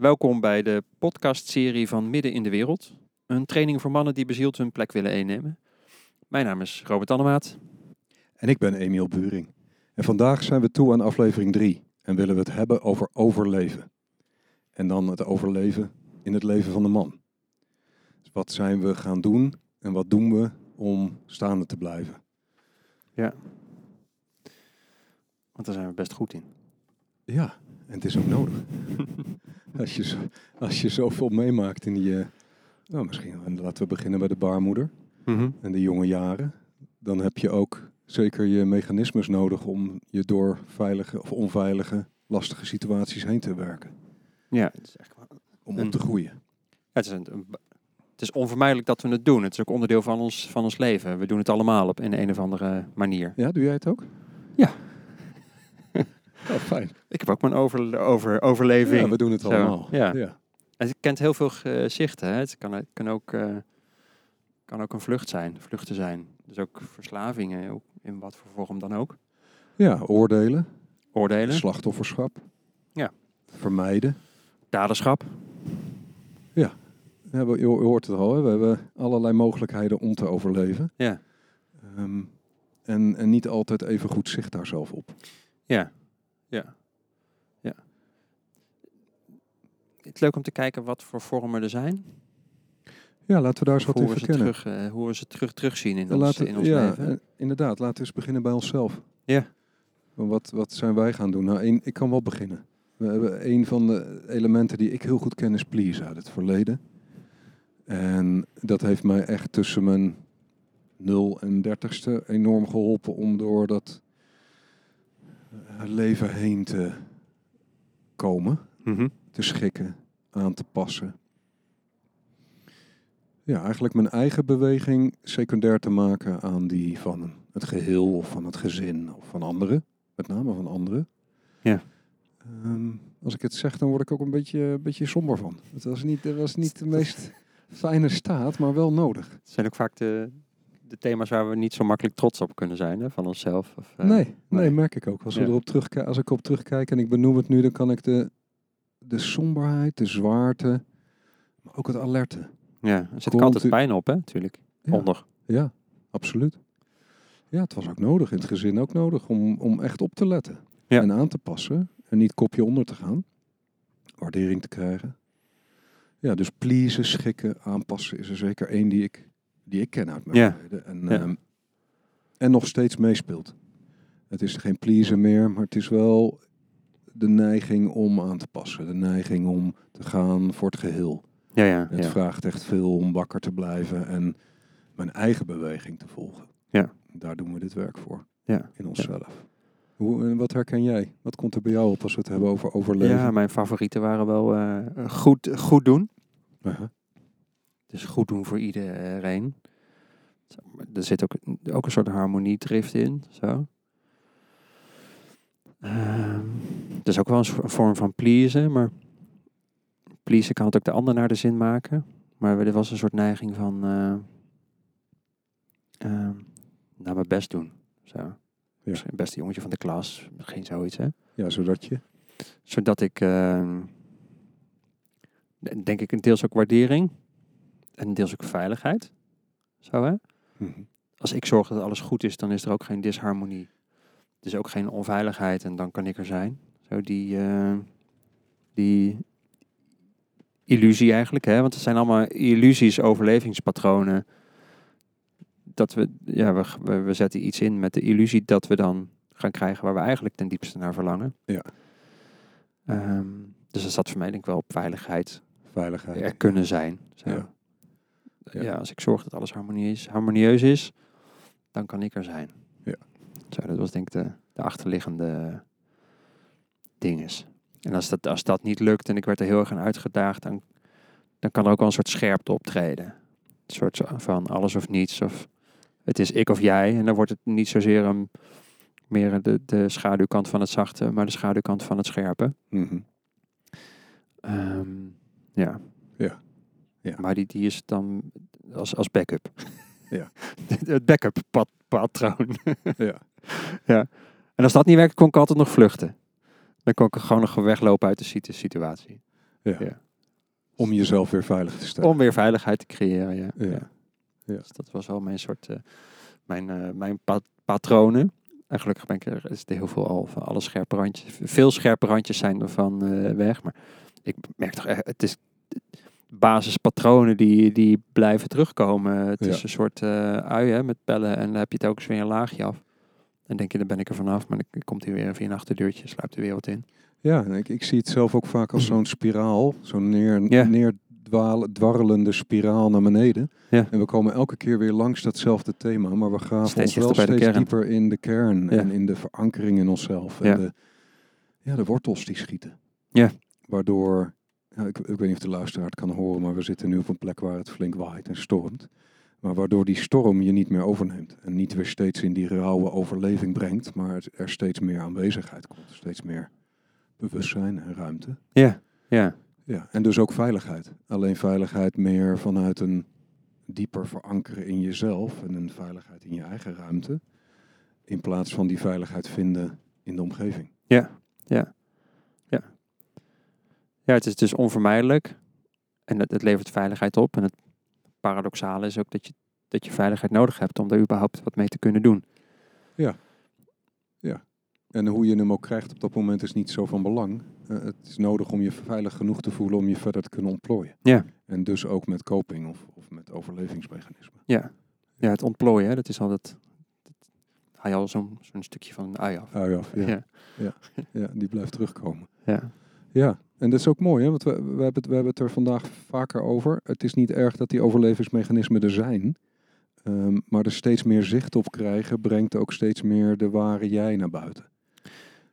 Welkom bij de podcastserie van Midden in de Wereld. Een training voor mannen die bezield hun plek willen innemen. Mijn naam is Robert Annemaat. En ik ben Emiel Buring. En vandaag zijn we toe aan aflevering 3 en willen we het hebben over overleven. En dan het overleven in het leven van de man. Dus wat zijn we gaan doen en wat doen we om staande te blijven? Want daar zijn we best goed in. Ja, en het is ook nodig. als, je, zo- als je zoveel meemaakt in die... eh, nou, misschien laten we beginnen bij de baarmoeder en de jonge jaren. Dan heb je ook zeker je mechanismes nodig om je door veilige of onveilige, lastige situaties heen te werken. Ja, het is, echt, wel- Om op te groeien. het, is een, een- het is onvermijdelijk dat we het doen. Het is ook onderdeel van ons, van ons leven. We doen het allemaal op in een of andere manier. Ja, doe jij het ook? Ja. Oh, fijn. Ik heb ook mijn over, over, overleving. Ja, we doen het Zo, allemaal. ja. ja. Het kent heel veel gezichten. Hè? Het kan, kan, ook, eh, kan ook een vlucht zijn, vluchten zijn. Dus ook verslavingen, ook in wat voor vorm dan ook. Ja, oordelen, Oordelen, slachtofferschap. Ja. Vermijden. daderschap. Ja, we- je ho- je hoort het al, hè? we hebben allerlei mogelijkheden om te overleven. Ja. Ehm, en, en niet altijd even goed zicht daar zelf op. Ja, ja, ja. Het is leuk om te kijken wat voor vormen er zijn. Ja, laten we daar eens wat in ze verkennen. terug, eh, hoe we ze terug terugzien in ons, laten- in ons ja, leven. inderdaad. Laten we eens beginnen bij onszelf. Ja. Wat, wat zijn wij gaan doen? Nou, één, ik kan wel beginnen. We hebben een van de elementen die ik heel goed ken is please uit het verleden. En dat heeft mij echt tussen mijn 0 en 30ste enorm geholpen om door dat eh, leven heen te komen, Mhm. te schikken, aan te passen. Ja, eigenlijk mijn eigen beweging secundair te maken aan die van het geheel of van het gezin of van anderen. Met name van anderen. Ja. Ehm, als ik het zeg, dan word ik ook een beetje, een beetje somber van. Het was niet, het was niet de meest fijne staat, maar wel nodig. Het zijn ook vaak de, de thema's waar we niet zo makkelijk trots op kunnen zijn, hè, van onszelf. Of, eh, nee, nee, nee. merk ik ook. Als, we Ja. erop terugkijken, als ik op terugkijk en ik benoem het nu, dan kan ik de, de somberheid, de zwaarte, maar ook het alerte. Ja, er zit altijd pijn op, hè, natuurlijk. Ja. Onder. Ja, absoluut. Ja, het was ook nodig, in het gezin ook nodig, om, om echt op te letten. Ja. En aan te passen. En niet kopje onder te gaan. Waardering te krijgen. Ja, dus pleasen, schikken, aanpassen is er zeker één die ik, die ik ken uit mijn Ja. verleden. En, Ja. ehm, en nog steeds meespeelt. Het is geen pleasen meer, maar het is wel de neiging om aan te passen. De neiging om te gaan voor het geheel. Ja, ja, Het ja. vraagt echt veel om wakker te blijven en mijn eigen beweging te volgen. Ja. Daar doen we dit werk voor, ja. in onszelf. Hoe, en wat herken jij? Wat komt er bij jou op als we het hebben over overleven? Ja, mijn favorieten waren wel eh, goed, goed doen. Dus goed doen voor iedereen. Er zit ook, ook een soort harmoniedrift in. Zo. Het is ook wel een vorm van pleasen, maar pleasen kan het ook de ander naar de zin maken. Maar er was een soort neiging van naar mijn best doen. Zo. Misschien het beste jongetje van de klas, misschien zoiets hè. Ja, zodat je... Zodat ik, ehm, denk ik, een deels ook waardering en deels ook veiligheid. Zo hè. Mhm. Als ik zorg dat alles goed is, dan is er ook geen disharmonie. Is ook geen onveiligheid en dan kan ik er zijn. Zo die, eh, die illusie eigenlijk, hè? want het zijn allemaal illusies, overlevingspatronen. Dat we, ja, we, we, we zetten iets in met de illusie dat we dan gaan krijgen waar we eigenlijk ten diepste naar verlangen. Ja. Ehm, dus dat zat voor mij denk ik wel op veiligheid, Veiligheid. er kunnen zijn. Zo. Ja. Ja. Ja. als ik zorg dat alles harmonieus, harmonieus is, dan kan ik er zijn. Ja. Zo, dat was denk ik de, de achterliggende ding is. En als dat, als dat niet lukt en ik werd er heel erg aan uitgedaagd, dan, dan kan er ook wel een soort scherpte optreden. Een soort van alles of niets. Of het is ik of jij. En dan wordt het niet zozeer een, meer de, de schaduwkant van het zachte, maar de schaduwkant van het scherpe. Mhm. Ehm, ja. Ja. Ja. Maar die, die is dan als, als backup. Ja. het backup pat, patroon. Ja. ja. En als dat niet werkt, kon ik altijd nog vluchten. Dan kon ik gewoon nog weglopen uit de situ- situatie. Ja. Ja. Om jezelf weer veilig te stellen. Om weer veiligheid te creëren, ja. Ja. ja. Ja. Dus dat was wel mijn soort, eh, mijn, eh, mijn pa- patronen. En gelukkig ben ik er, is er heel veel al van alle scherpe randjes. Veel scherpe randjes zijn ervan eh, weg. Maar ik merk toch echt, het is basispatronen die, die blijven terugkomen. Het is een soort eh ui hè, met pellen en dan heb je het ook eens weer een laagje af. En denk je, dan ben ik er vanaf, maar dan komt hij weer via een achterdeurtje, sluipt er weer wat in. Ja, ik, ik zie het zelf ook vaak als zo'n spiraal. Zo'n neer, Ja. neerdwarrelende spiraal naar beneden. En we komen elke keer weer langs datzelfde thema. Maar we graven Steeds ons wel de steeds dieper in de kern. En in de verankering in onszelf. En de, ja, de wortels die schieten. Ja. Waardoor, ik, ik weet niet of de luisteraar het kan horen. Maar we zitten nu op een plek waar het flink waait en stormt. Maar waardoor die storm je niet meer overneemt. En niet weer steeds in die rauwe overleving brengt. Maar er steeds meer aanwezigheid komt. Steeds meer bewustzijn en ruimte. Ja, ja, Ja, en dus ook veiligheid. Alleen veiligheid meer vanuit een dieper verankeren in jezelf en een veiligheid in je eigen ruimte. In plaats van die veiligheid vinden in de omgeving. ja. Ja, ja het is dus onvermijdelijk. En het, het levert veiligheid op. En het paradoxale is ook dat je, dat je veiligheid nodig hebt om daar überhaupt wat mee te kunnen doen. En hoe je hem ook krijgt op dat moment is niet zo van belang. Eh, het is nodig om je veilig genoeg te voelen om je verder te kunnen ontplooien. Ja. En dus ook met coping of, of met overlevingsmechanismen. Ja, ja het ontplooien, hè, dat is altijd... Dat haal je al zo'n zo'n stukje van een ui af. Ui af, ja. ja. ja, die blijft terugkomen. ja. Ja, en dat is ook mooi, hè? want we, we, hebben het, we hebben het er vandaag vaker over. Het is niet erg dat die overlevingsmechanismen er zijn. Ehm, maar er steeds meer zicht op krijgen brengt ook steeds meer de ware jij naar buiten.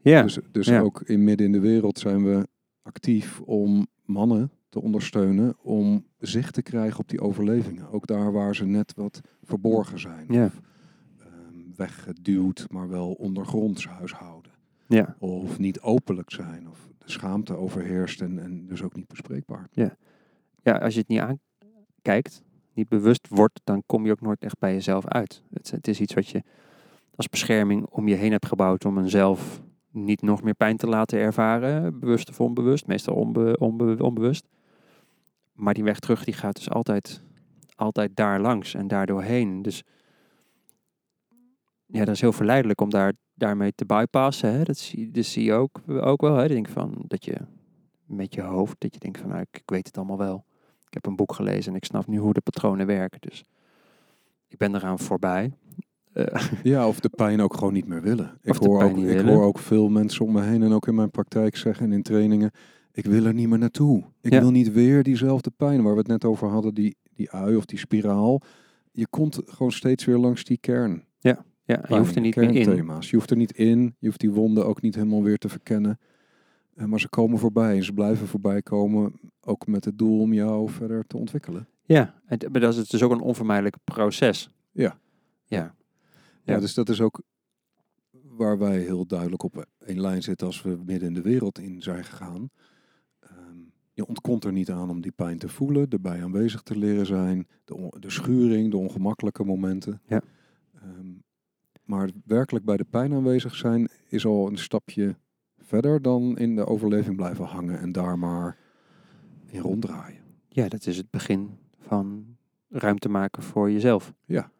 ja. Dus, dus ja. ook in midden in de wereld zijn we actief om mannen te ondersteunen om zicht te krijgen op die overlevingen. Ook daar waar ze net wat verborgen zijn. Ja. Of ehm, weggeduwd, maar wel ondergronds huishouden. Ja. Of niet openlijk zijn. Of de schaamte overheerst en, en dus ook niet bespreekbaar. ja, als je het niet aankijkt, niet bewust wordt, dan kom je ook nooit echt bij jezelf uit. Het, het is iets wat je als bescherming om je heen hebt gebouwd om een zelf niet nog meer pijn te laten ervaren, bewust of onbewust, meestal onbe, onbe- onbewust. Maar die weg terug die gaat dus altijd, altijd daar langs en daar doorheen. Dus ja, dat is heel verleidelijk om daar, daarmee te bypassen. Hè? Dat, zie, dat zie je ook, ook wel. Hè? Ik denk van dat je met je hoofd, dat je denkt van nou, ik, ik weet het allemaal wel. Ik heb een boek gelezen en ik snap nu hoe de patronen werken. Dus ik ben eraan voorbij. Eh, Ja, of de pijn ook gewoon niet meer willen. Ik, hoor ook, ik willen. hoor ook veel mensen om me heen en ook in mijn praktijk zeggen en in trainingen. Ik wil er niet meer naartoe. Ik Ja. wil niet weer diezelfde pijn waar we het net over hadden, die, die ui of die spiraal. Je komt gewoon steeds weer langs die kern. ja, je hoeft er niet meer in. Je hoeft er niet in. Je hoeft die wonden ook niet helemaal weer te verkennen. Eh, maar ze komen voorbij en ze blijven voorbij komen. Ook met het doel om jou verder te ontwikkelen. Ja, en, maar dat is dus ook een onvermijdelijk proces. Ja. Ja, Ja, Ja. dus dat is ook waar wij heel duidelijk op één lijn zitten als we midden in de wereld in zijn gegaan. Ehm, je ontkomt er niet aan om die pijn te voelen, erbij aanwezig te leren zijn, de, de schuring, de ongemakkelijke momenten. Ja. Ehm, maar werkelijk bij de pijn aanwezig zijn is al een stapje verder dan in de overleving blijven hangen en daar maar in ronddraaien. ja, dat is het begin van ruimte maken voor jezelf. Ja.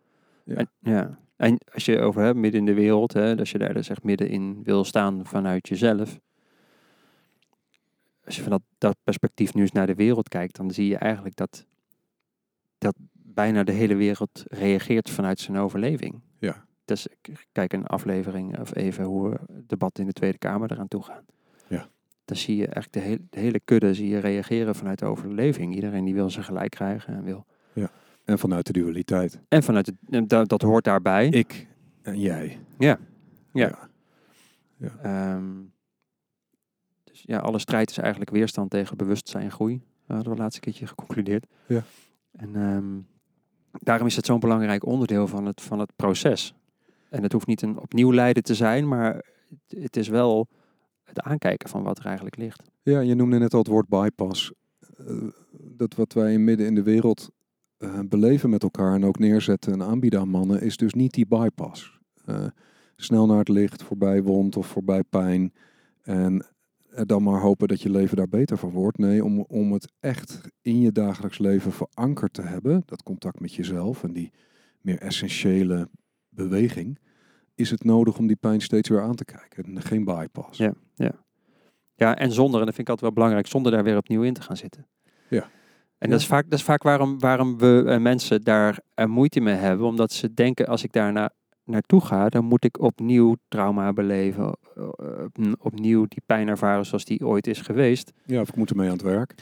Ja. En, ja. en als je over hebt, midden in de wereld, hè, als je daar dus echt midden in wil staan vanuit jezelf. Als je van dat, dat perspectief nu eens naar de wereld kijkt, dan zie je eigenlijk dat, dat bijna de hele wereld reageert vanuit zijn overleving. Ja. Dus ik kijk een aflevering of even hoe het debat in de Tweede Kamer eraan toe gaan. Ja. Dan zie je echt de, hele de hele kudde zie je reageren vanuit de overleving. Iedereen die wil zijn gelijk krijgen en wil. En vanuit de dualiteit. En vanuit dat, dat hoort daarbij. Ik en jij. Ja. Ja. Ja. Ehm, dus ja, alle strijd is eigenlijk weerstand tegen bewustzijn en groei. Dat hadden we laatste keertje geconcludeerd. Ja. En ehm, daarom is het zo'n belangrijk onderdeel van het, van het proces. En het hoeft niet een opnieuw lijden te zijn, maar het, is wel het aankijken van wat er eigenlijk ligt. Ja, je noemde net al het woord bypass. Eh, dat wat wij midden in de wereld eh, beleven met elkaar en ook neerzetten en aanbieden aan mannen, is dus niet die bypass. Eh, snel naar het licht, voorbij wond of voorbij pijn. En dan maar hopen dat je leven daar beter van wordt. Nee, om, om het echt in je dagelijks leven verankerd te hebben, dat contact met jezelf en die meer essentiële beweging, is het nodig om die pijn steeds weer aan te kijken. En geen bypass. Ja. Ja, en zonder, en dat vind ik altijd wel belangrijk, zonder daar weer opnieuw in te gaan zitten. Ja. En Ja. dat is vaak, dat is vaak waarom, waarom we eh, mensen daar eh, moeite mee hebben. Omdat ze denken, als ik daar na, naartoe ga, dan moet ik opnieuw trauma beleven. eh, op- opnieuw die pijn ervaren zoals die ooit is geweest. Ja, of ik moet ermee aan het werk.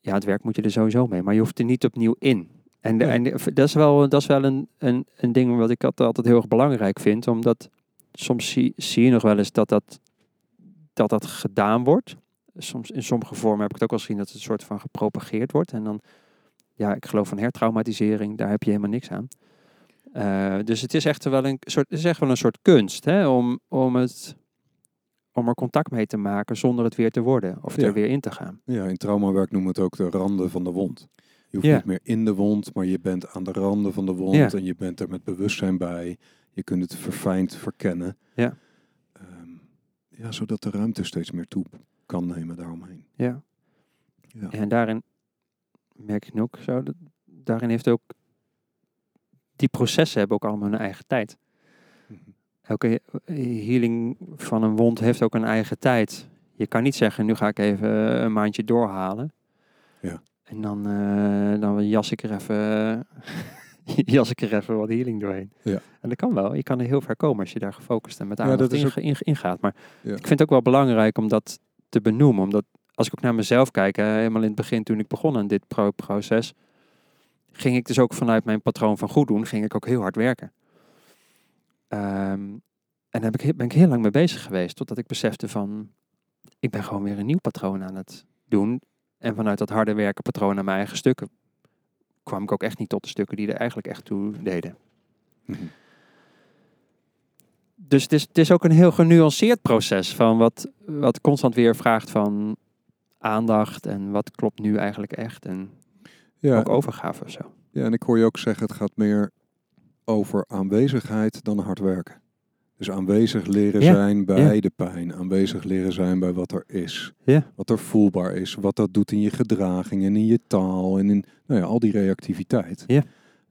Ja, het werk moet je er sowieso mee, maar je hoeft er niet opnieuw in. En, de, en de- dat is wel, dat is wel een, een, een ding wat ik altijd, heel erg belangrijk vind. Omdat soms zie, zie je nog wel eens dat dat, dat dat gedaan wordt. Soms in sommige vormen heb ik het ook al gezien dat het een soort van gepropageerd wordt. En dan, ja, ik geloof van hertraumatisering, daar heb je helemaal niks aan. Eh, dus het is echt wel een soort, het is echt wel een soort kunst hè, om, om, het, om er contact mee te maken zonder het weer te worden of Ja. er weer in te gaan. Ja, in traumawerk noemen we het ook de randen van de wond. Je hoeft niet meer in de wond, maar je bent aan de randen van de wond en je bent er met bewustzijn bij. Je kunt het verfijnd verkennen. Ja. Ehm, ja, zodat de ruimte steeds meer toe kan nemen daaromheen. Ja. Ja. En daarin merk ik nu ook zo, dat, daarin heeft ook, die processen hebben ook allemaal hun eigen tijd. Mhm. Elke healing van een wond heeft ook een eigen tijd. Je kan niet zeggen, nu ga ik even een maandje doorhalen. Ja. En dan, eh, dan jas ik er even, jas ik er even wat healing doorheen. Ja. En dat kan wel. Je kan er heel ver komen als je daar gefocust en met aandacht in, in, ingaat. Maar Ja. ik vind het ook wel belangrijk om dat te benoemen. Omdat als ik ook naar mezelf kijk, hè, helemaal in het begin toen ik begon aan dit pro proces, ging ik dus ook vanuit mijn patroon van goed doen, ging ik ook heel hard werken. Ehm, en daar heb ik, ben ik heel lang mee bezig geweest, totdat ik besefte van, ik ben gewoon weer een nieuw patroon aan het doen. En vanuit dat harde werken patroon naar mijn eigen stukken, kwam ik ook echt niet tot de stukken die er eigenlijk echt toe deden. Mhm. Dus het is, het is ook een heel genuanceerd proces van wat, wat constant weer vraagt van aandacht en wat klopt nu eigenlijk echt en Ja, ook overgave of zo. ja, en ik hoor je ook zeggen, het gaat meer over aanwezigheid dan hard werken. Dus aanwezig leren Ja, zijn bij ja. de pijn. Aanwezig leren zijn bij wat er is. Ja. Wat er voelbaar is. Wat dat doet in je gedraging en in je taal. En in nou ja, al die reactiviteit. Ja.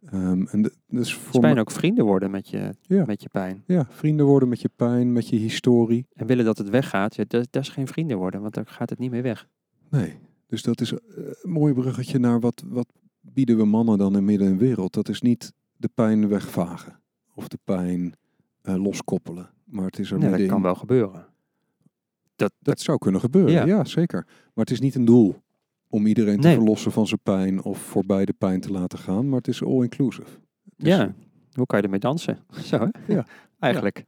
Ehm, en de- dus voor me- ook vrienden worden met je, Ja. met je pijn. ja, vrienden worden met je pijn, met je historie. En willen dat het weggaat, ja, dat, dat is geen vrienden worden, want dan gaat het niet meer weg. Nee. Dus dat is eh, een mooi bruggetje naar wat, wat bieden we mannen dan in midden in de wereld. Dat is niet de pijn wegvagen. Of de pijn eh, loskoppelen. Maar het is er Nee, dat kan wel gebeuren. Dat, Dat zou kunnen gebeuren, Ja. ja. zeker. Maar het is niet een doel om iedereen te Nee. verlossen van zijn pijn of voorbij de pijn te laten gaan, maar het is all-inclusive. Is- ja, hoe kan je ermee dansen? Zo hè? Ja. Eigenlijk.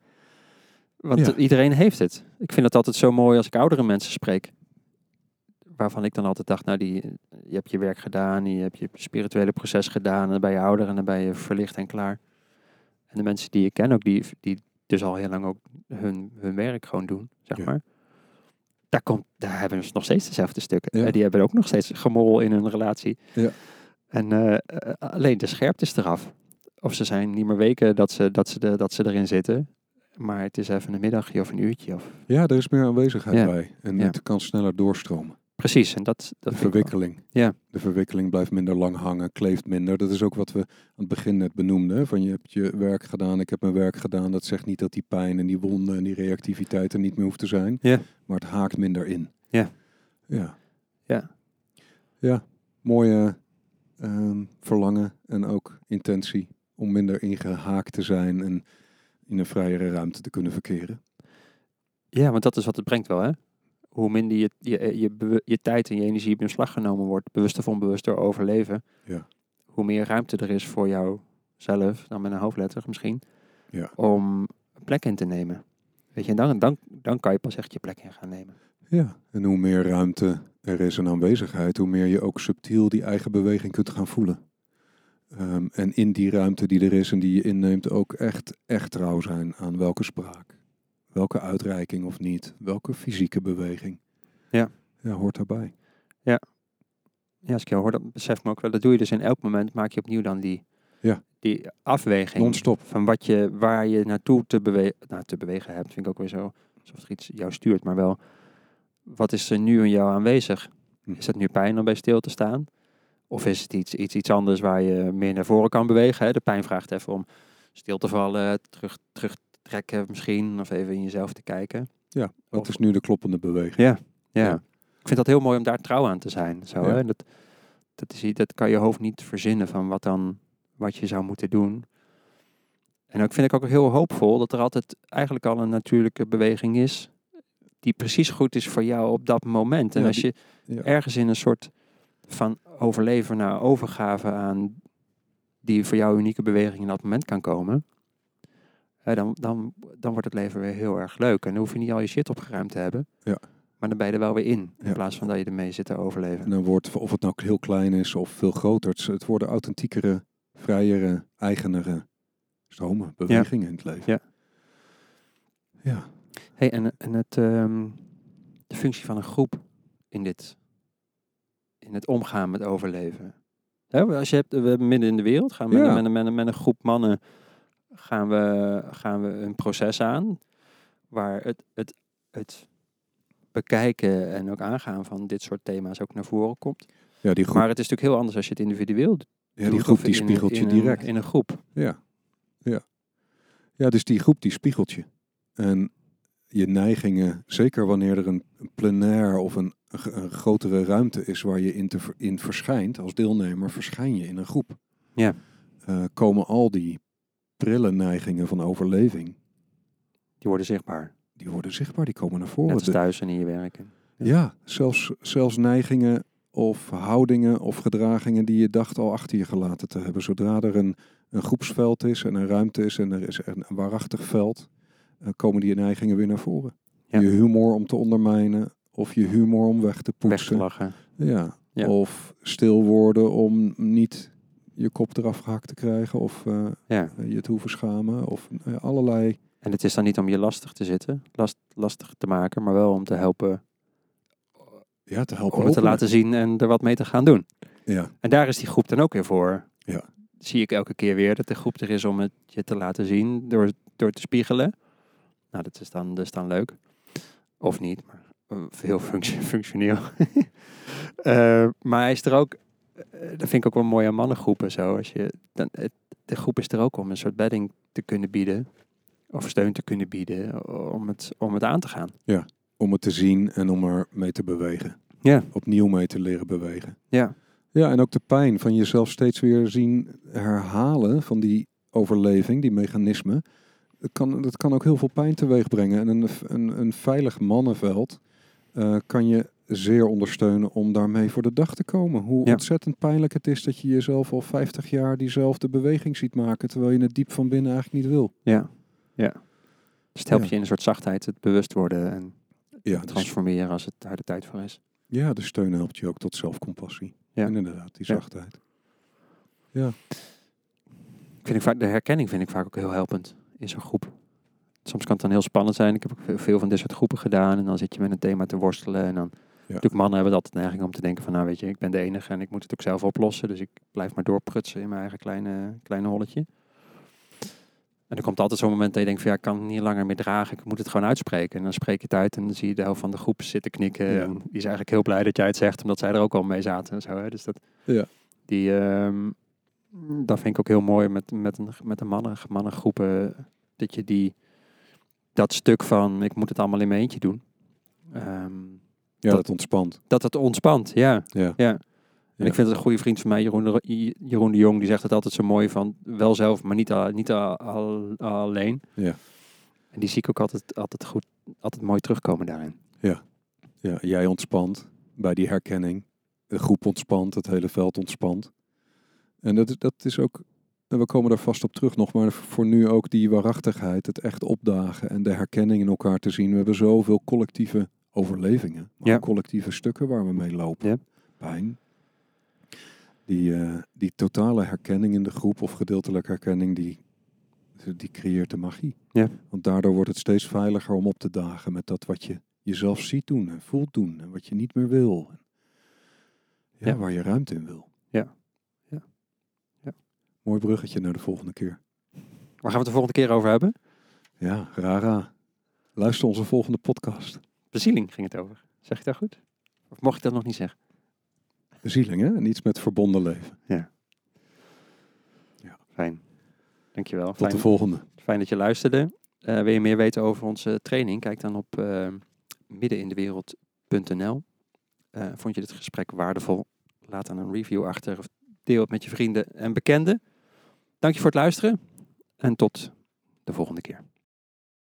Want Ja. iedereen heeft het. Ik vind het altijd zo mooi als ik oudere mensen spreek. Waarvan ik dan altijd dacht, nou, die, je hebt je werk gedaan, je hebt je spirituele proces gedaan, en dan ben je ouder en dan ben je verlicht en klaar. En de mensen die ik ken ook, die, die dus al heel lang ook hun, hun werk gewoon doen, zeg Ja. maar. Daar, komt, daar hebben ze nog steeds dezelfde stukken. Ja. En die hebben ook nog steeds gemorrel in hun relatie. Ja. En eh, eh, alleen de scherpte is eraf. Of ze zijn niet meer weken dat ze, dat, ze de, dat ze erin zitten. Maar het is even een middagje of een uurtje. Of... Ja, er is meer aanwezigheid bij en het kan sneller doorstromen. Precies, en dat, dat De verwikkeling. Ja. De verwikkeling blijft minder lang hangen, kleeft minder. Dat is ook wat we aan het begin net benoemden. Van je hebt je werk gedaan, ik heb mijn werk gedaan. Dat zegt niet dat die pijn en die wonden en die reactiviteit er niet meer hoeft te zijn. Ja. Maar het haakt minder in. Ja. Ja. Ja. Ja, mooie ehm, verlangen en ook intentie om minder ingehaakt te zijn en in een vrijere ruimte te kunnen verkeren. Ja, want dat is wat het brengt wel, hè? Hoe minder je, je, je, je tijd en je energie in beslag genomen wordt, bewust of onbewust door overleven, Ja. hoe meer ruimte er is voor jouzelf, dan met een hoofdletter misschien, Ja. om plek in te nemen. Weet je, en dan, dan, dan kan je pas echt je plek in gaan nemen. Ja, en hoe meer ruimte er is en aanwezigheid, hoe meer je ook subtiel die eigen beweging kunt gaan voelen. Ehm, en in die ruimte die er is en die je inneemt ook echt, echt trouw zijn aan welke spraak, welke uitreiking of niet, welke fysieke beweging. Ja. Ja, hoort daarbij. Ja, als ik jou hoor, dat besef me ook wel. Dat doe je dus in elk moment, maak je opnieuw dan die, Ja. die afweging. Non-stop. Van wat je, waar je naartoe te, bewe nou, te bewegen hebt, vind ik ook weer zo, alsof er iets jou stuurt, maar wel wat is er nu in jou aanwezig? Hm. Is het nu pijn om bij stil te staan? Of is het iets, iets, iets anders waar je meer naar voren kan bewegen? Hè? De pijn vraagt even om stil te vallen, terug, terug trekken misschien, of even in jezelf te kijken. Ja, wat Of- is nu de kloppende beweging? Ja, ja. Ja. Ik vind dat heel mooi om daar trouw aan te zijn. Zo, Ja. hè? Dat, dat, is, dat kan je hoofd niet verzinnen van wat dan wat je zou moeten doen. En ook vind ik ook heel hoopvol dat er altijd eigenlijk al een natuurlijke beweging is die precies goed is voor jou op dat moment. En Ja, als je die- Ja. ergens in een soort van overleven naar overgave aan die voor jou unieke beweging in dat moment kan komen, dan, dan, dan wordt het leven weer heel erg leuk. En dan hoef je niet al je shit opgeruimd te hebben. Ja. Maar dan ben je er wel weer in. In Ja. plaats van dat je ermee zit te overleven. En dan wordt, of het nou heel klein is of veel groter, het, het worden authentiekere, vrijere, eigenere stromen, bewegingen in het leven. Ja. Ja. Hey, en, en het, ehm, de functie van een groep in dit, in het omgaan met overleven. Hè, als je hebt, we hebben midden in de wereld, gaan we met, Ja. een- met, een- met, een- met een groep mannen gaan we, gaan we een proces aan waar het, het, het bekijken en ook aangaan van dit soort thema's ook naar voren komt. Ja, die groep, Maar het is natuurlijk heel anders als je het individueel doet. ja, die, groep die in een- spiegelt je een- direct. In een groep. Ja. ja. Ja, dus die groep die spiegelt je. En je neigingen, zeker wanneer er een, een plenair of een, grotere ruimte is waar je in, te, in verschijnt, als deelnemer verschijn je in een groep. Ja. Eh, komen al die prille neigingen van overleving, Die worden zichtbaar. die worden zichtbaar, die komen naar voren. Net thuis en in je werk. En- Ja, zelfs, zelfs neigingen of houdingen of gedragingen die je dacht al achter je gelaten te hebben. Zodra er een, een groepsveld is en een ruimte is en er is een, waarachtig veld, eh, komen die neigingen weer naar voren. Ja. Je humor om te ondermijnen of je humor om weg te Weg te poetsen. lachen. ja. Ja. Of stil worden om niet je kop eraf gehakt te krijgen of eh, Ja. je te hoeven schamen. Of ja, allerlei. En het is dan niet om je lastig te zitten, last, lastig te maken, maar wel om te helpen, Ja, te helpen om het te laten zien en er wat mee te gaan doen. Ja, En daar is die groep dan ook weer voor. Ja. Zie ik elke keer weer dat de groep er is om het je te laten zien door, door te spiegelen. Nou, dat is dan, dat is dan leuk. Of niet, maar eh, heel function, functioneel. Eh, maar hij is er ook, eh, dat vind ik ook wel mooi aan mannengroepen zo. Als je, dan, het, de groep is er ook om een soort bedding te kunnen bieden. Of steun te kunnen bieden om het, om het aan te gaan. om het te zien en om er mee te bewegen. Ja. Opnieuw mee te leren bewegen. Ja, Ja, en ook de pijn van jezelf steeds weer zien herhalen van die overleving, die mechanismen. Dat kan, dat kan ook heel veel pijn teweeg brengen. En een, een, een veilig mannenveld eh, kan je zeer ondersteunen om daarmee voor de dag te komen. Hoe Ja. ontzettend pijnlijk het is dat je jezelf al 50 jaar diezelfde beweging ziet maken, terwijl je het diep van binnen eigenlijk niet wil. ja, ja. Dus het helpt Ja. je in een soort zachtheid, het bewust worden en Ja, dus, transformeren als het daar de tijd voor is. ja, de steun helpt je ook tot zelfcompassie. Ja. En inderdaad, die Ja. zachtheid. Vind ik vaak, de herkenning vind ik vaak ook heel helpend in zo'n groep. Soms kan het dan heel spannend zijn. Ik heb ook veel van dit soort groepen gedaan. En dan zit je met een thema te worstelen. En dan, natuurlijk mannen hebben dat de neiging om te denken van, nou weet je, ik ben de enige en ik moet het ook zelf oplossen. Dus ik blijf maar doorprutsen in mijn eigen kleine, kleine holletje. En er komt altijd zo'n moment dat je denkt van, ja, ik kan het niet langer meer dragen. Ik moet het gewoon uitspreken. En dan spreek je het uit en dan zie je de helft van de groep zitten knikken. Ja. En die is eigenlijk heel blij dat jij het zegt, omdat zij er ook al mee zaten en zo. Hè. Dus dat, Ja. die, ehm, dat vind ik ook heel mooi met, met, een, met een mannen, mannengroepen. Dat je die, dat stuk van, ik moet het allemaal in mijn eentje doen. ehm, Ja, Dat- dat ontspant. dat het ontspant, ja. Ja. ja. En Ja. ik vind het een goede vriend van mij, Jeroen de, Jeroen de Jong, die zegt het altijd zo mooi van, wel zelf, maar niet, al, niet al, al- alleen. Ja. En die zie ik ook altijd, altijd goed, altijd mooi terugkomen daarin. Ja, jij ontspant bij die herkenning. De groep ontspant, het hele veld ontspant. En dat, dat is ook, en we komen daar vast op terug nog, maar voor nu ook die waarachtigheid, het echt opdagen en de herkenning in elkaar te zien. We hebben zoveel collectieve overlevingen, maar Ja. collectieve stukken waar we mee lopen. Ja. Pijn. Die, eh, die totale herkenning in de groep of gedeeltelijke herkenning, die, die creëert de magie. Ja. Want daardoor wordt het steeds veiliger om op te dagen met dat wat je jezelf ziet doen en voelt doen en wat je niet meer wil. Ja, Ja. waar je ruimte in wil. Ja. Ja. Ja. Mooi bruggetje naar de volgende keer. Waar gaan we het de volgende keer over hebben? Ja, Rara. Luister onze volgende podcast. Bezieling ging het over. Zeg ik dat goed? Of mocht ik dat nog niet zeggen? Bezieling, hè? En iets met verbonden leven. Fijn. Dankjewel. Tot Fijn, de volgende. fijn dat je luisterde. Eh, wil je meer weten over onze training? Kijk dan op eh middenindewereld.nl. Eh, vond je dit gesprek waardevol? Laat dan een review achter of deel het met je vrienden en bekenden. Dank je voor het luisteren en tot de volgende keer.